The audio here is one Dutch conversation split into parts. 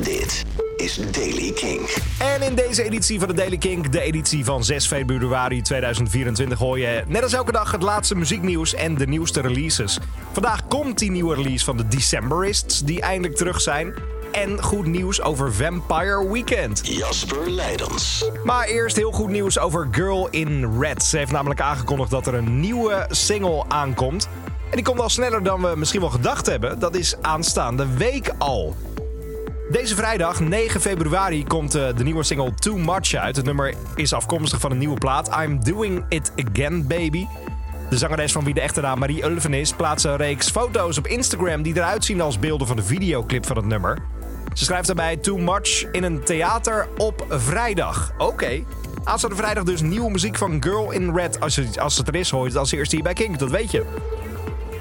Dit is Daily King. En in deze editie van de Daily Kink, de editie van 6 februari 2024, hoor je net als elke dag het laatste muzieknieuws en de nieuwste releases. Vandaag komt die nieuwe release van de Decemberists, die eindelijk terug zijn. En goed nieuws over Vampire Weekend. Jasper Leidens. Maar eerst heel goed nieuws over Girl in Red. Ze heeft namelijk aangekondigd dat er een nieuwe single aankomt. En die komt al sneller dan we misschien wel gedacht hebben. Dat is aanstaande week al. Deze vrijdag, 9 februari, komt uh, de nieuwe single Too Much uit. Het nummer is afkomstig van een nieuwe plaat, I'm Doing It Again Baby. De zangeres van wie de echte naam Marie Ulven is, plaatst een reeks foto's op Instagram die eruit zien als beelden van de videoclip van het nummer. Ze schrijft daarbij Too Much in een theater op vrijdag. Oké. Okay. Aanstaande vrijdag dus nieuwe muziek van Girl in Red. Als, je, als het er is, hoor je het als eerste hier bij Kink, dat weet je.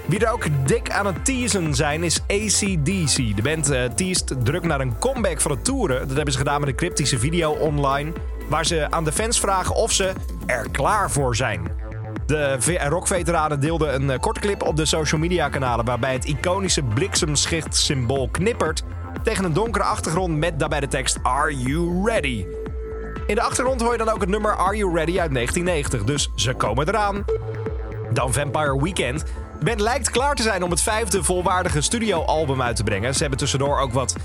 Wie er ook dik aan het teasen zijn is ACDC. De band uh, druk naar een comeback van het toeren. Dat hebben ze gedaan met een cryptische video online. Waar ze aan de fans vragen of ze er klaar voor zijn. De rockveteranen deelden een uh, korte clip op de social media kanalen. Waarbij het iconische bliksemschicht-symbool knippert. Tegen een donkere achtergrond met daarbij de tekst Are You Ready? In de achtergrond hoor je dan ook het nummer Are You Ready uit 1990. Dus ze komen eraan. Dan Vampire Weekend. Band lijkt klaar te zijn om het vijfde volwaardige studioalbum uit te brengen. Ze hebben tussendoor ook wat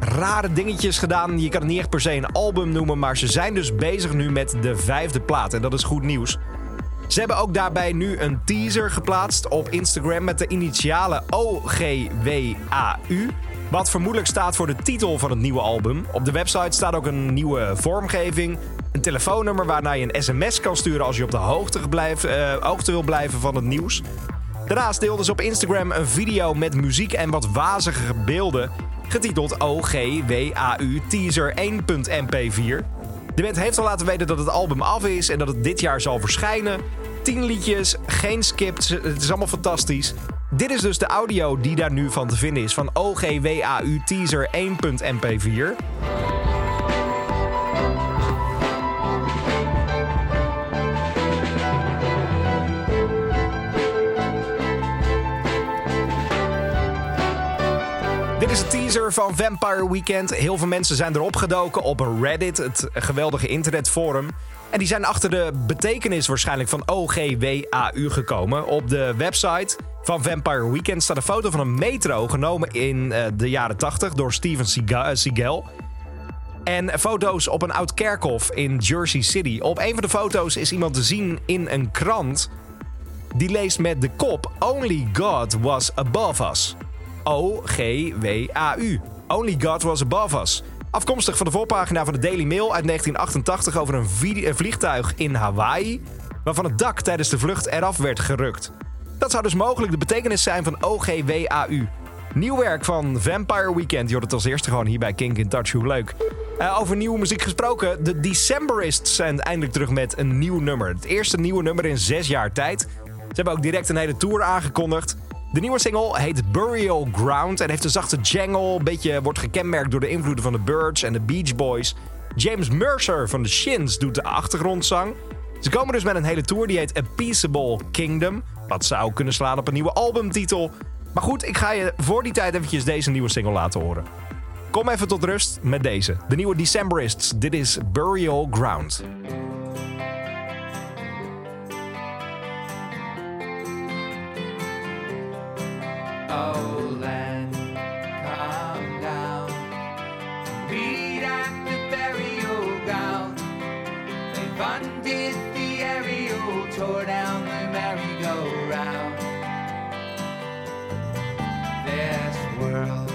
rare dingetjes gedaan. Je kan het niet echt per se een album noemen, maar ze zijn dus bezig nu met de vijfde plaat. En dat is goed nieuws. Ze hebben ook daarbij nu een teaser geplaatst op Instagram met de initialen OGWAU. Wat vermoedelijk staat voor de titel van het nieuwe album. Op de website staat ook een nieuwe vormgeving. Een telefoonnummer waarna je een sms kan sturen als je op de hoogte, blijft, uh, hoogte wil blijven van het nieuws. Daarnaast deelden ze op Instagram een video met muziek en wat wazige beelden, getiteld OGWAU Teaser 1.mp4. De band heeft al laten weten dat het album af is en dat het dit jaar zal verschijnen. 10 liedjes, geen skips, het is allemaal fantastisch. Dit is dus de audio die daar nu van te vinden is van OGWAU Teaser 1.mp4. is een teaser van Vampire Weekend. Heel veel mensen zijn erop gedoken op Reddit, het geweldige internetforum. En die zijn achter de betekenis waarschijnlijk van OGWAU gekomen. Op de website van Vampire Weekend staat een foto van een metro genomen in uh, de jaren 80 door Steven Seagal. En foto's op een oud kerkhof in Jersey City. Op een van de foto's is iemand te zien in een krant. Die leest met de kop Only God was above us. O-G-W-A-U. Only God was above us. Afkomstig van de voorpagina van de Daily Mail uit 1988 over een, vliegtuig in Hawaii. Waarvan het dak tijdens de vlucht eraf werd gerukt. Dat zou dus mogelijk de betekenis zijn van OGWAU. Nieuw werk van Vampire Weekend. Je hoort het als eerste gewoon hier bij Kink in Touch. Hoe leuk. Uh, over nieuwe muziek gesproken. De Decemberists zijn eindelijk terug met een nieuw nummer. Het eerste nieuwe nummer in zes jaar tijd. Ze hebben ook direct een hele tour aangekondigd. De nieuwe single heet Burial Ground en heeft een zachte jangle. Een beetje wordt gekenmerkt door de invloeden van de Birds en de Beach Boys. James Mercer van de Shins doet de achtergrondzang. Ze komen dus met een hele tour die heet A Peaceable Kingdom. Wat zou kunnen slaan op een nieuwe albumtitel. Maar goed, ik ga je voor die tijd eventjes deze nieuwe single laten horen. Kom even tot rust met deze. De nieuwe Decemberists. Dit is Burial Ground. Tore down the merry-go-round. This world's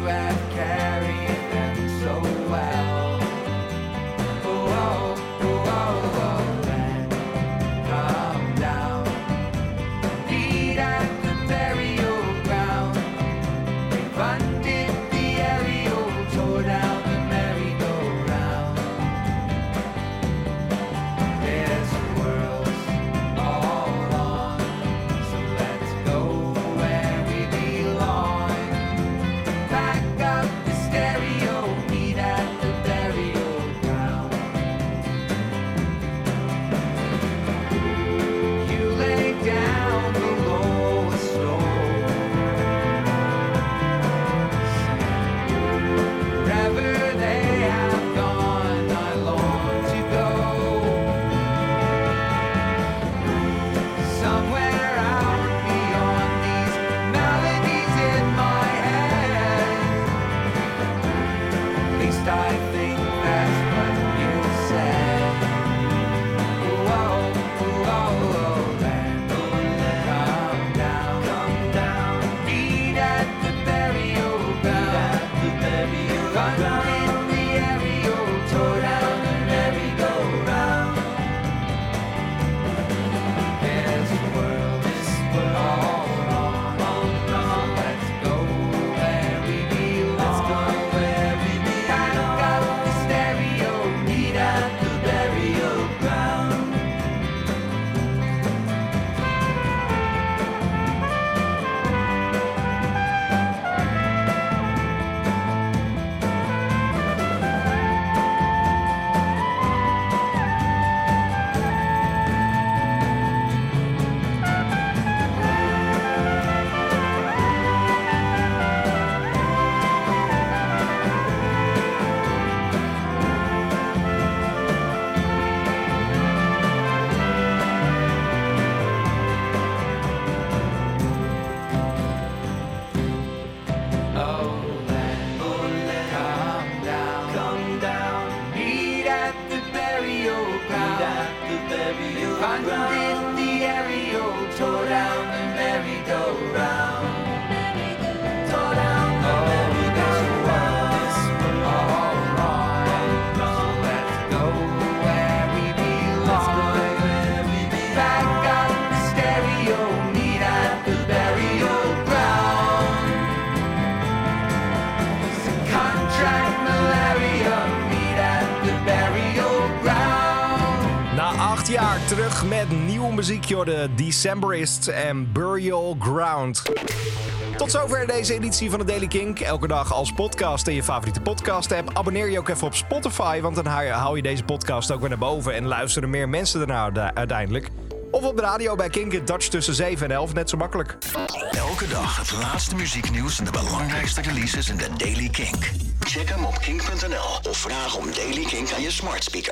You have I think. at the burial ground. At the burial ground. Funded the aerial, tore down the merry-go-round. Oh, merry-go-round. This one. So let's go. Jaar terug met nieuwe muziek. De Decemberists en Burial Ground. Tot zover deze editie van de Daily Kink. Elke dag als podcast in je favoriete podcast app. Abonneer je ook even op Spotify, want dan hou je deze podcast ook weer naar boven en luisteren meer mensen ernaar uiteindelijk. Of op de radio bij Kink in Dutch tussen 7 en 11, net zo makkelijk. Elke dag het laatste muzieknieuws en de belangrijkste releases in de Daily Kink. Check hem op kink.nl of vraag om Daily Kink aan je smart speaker.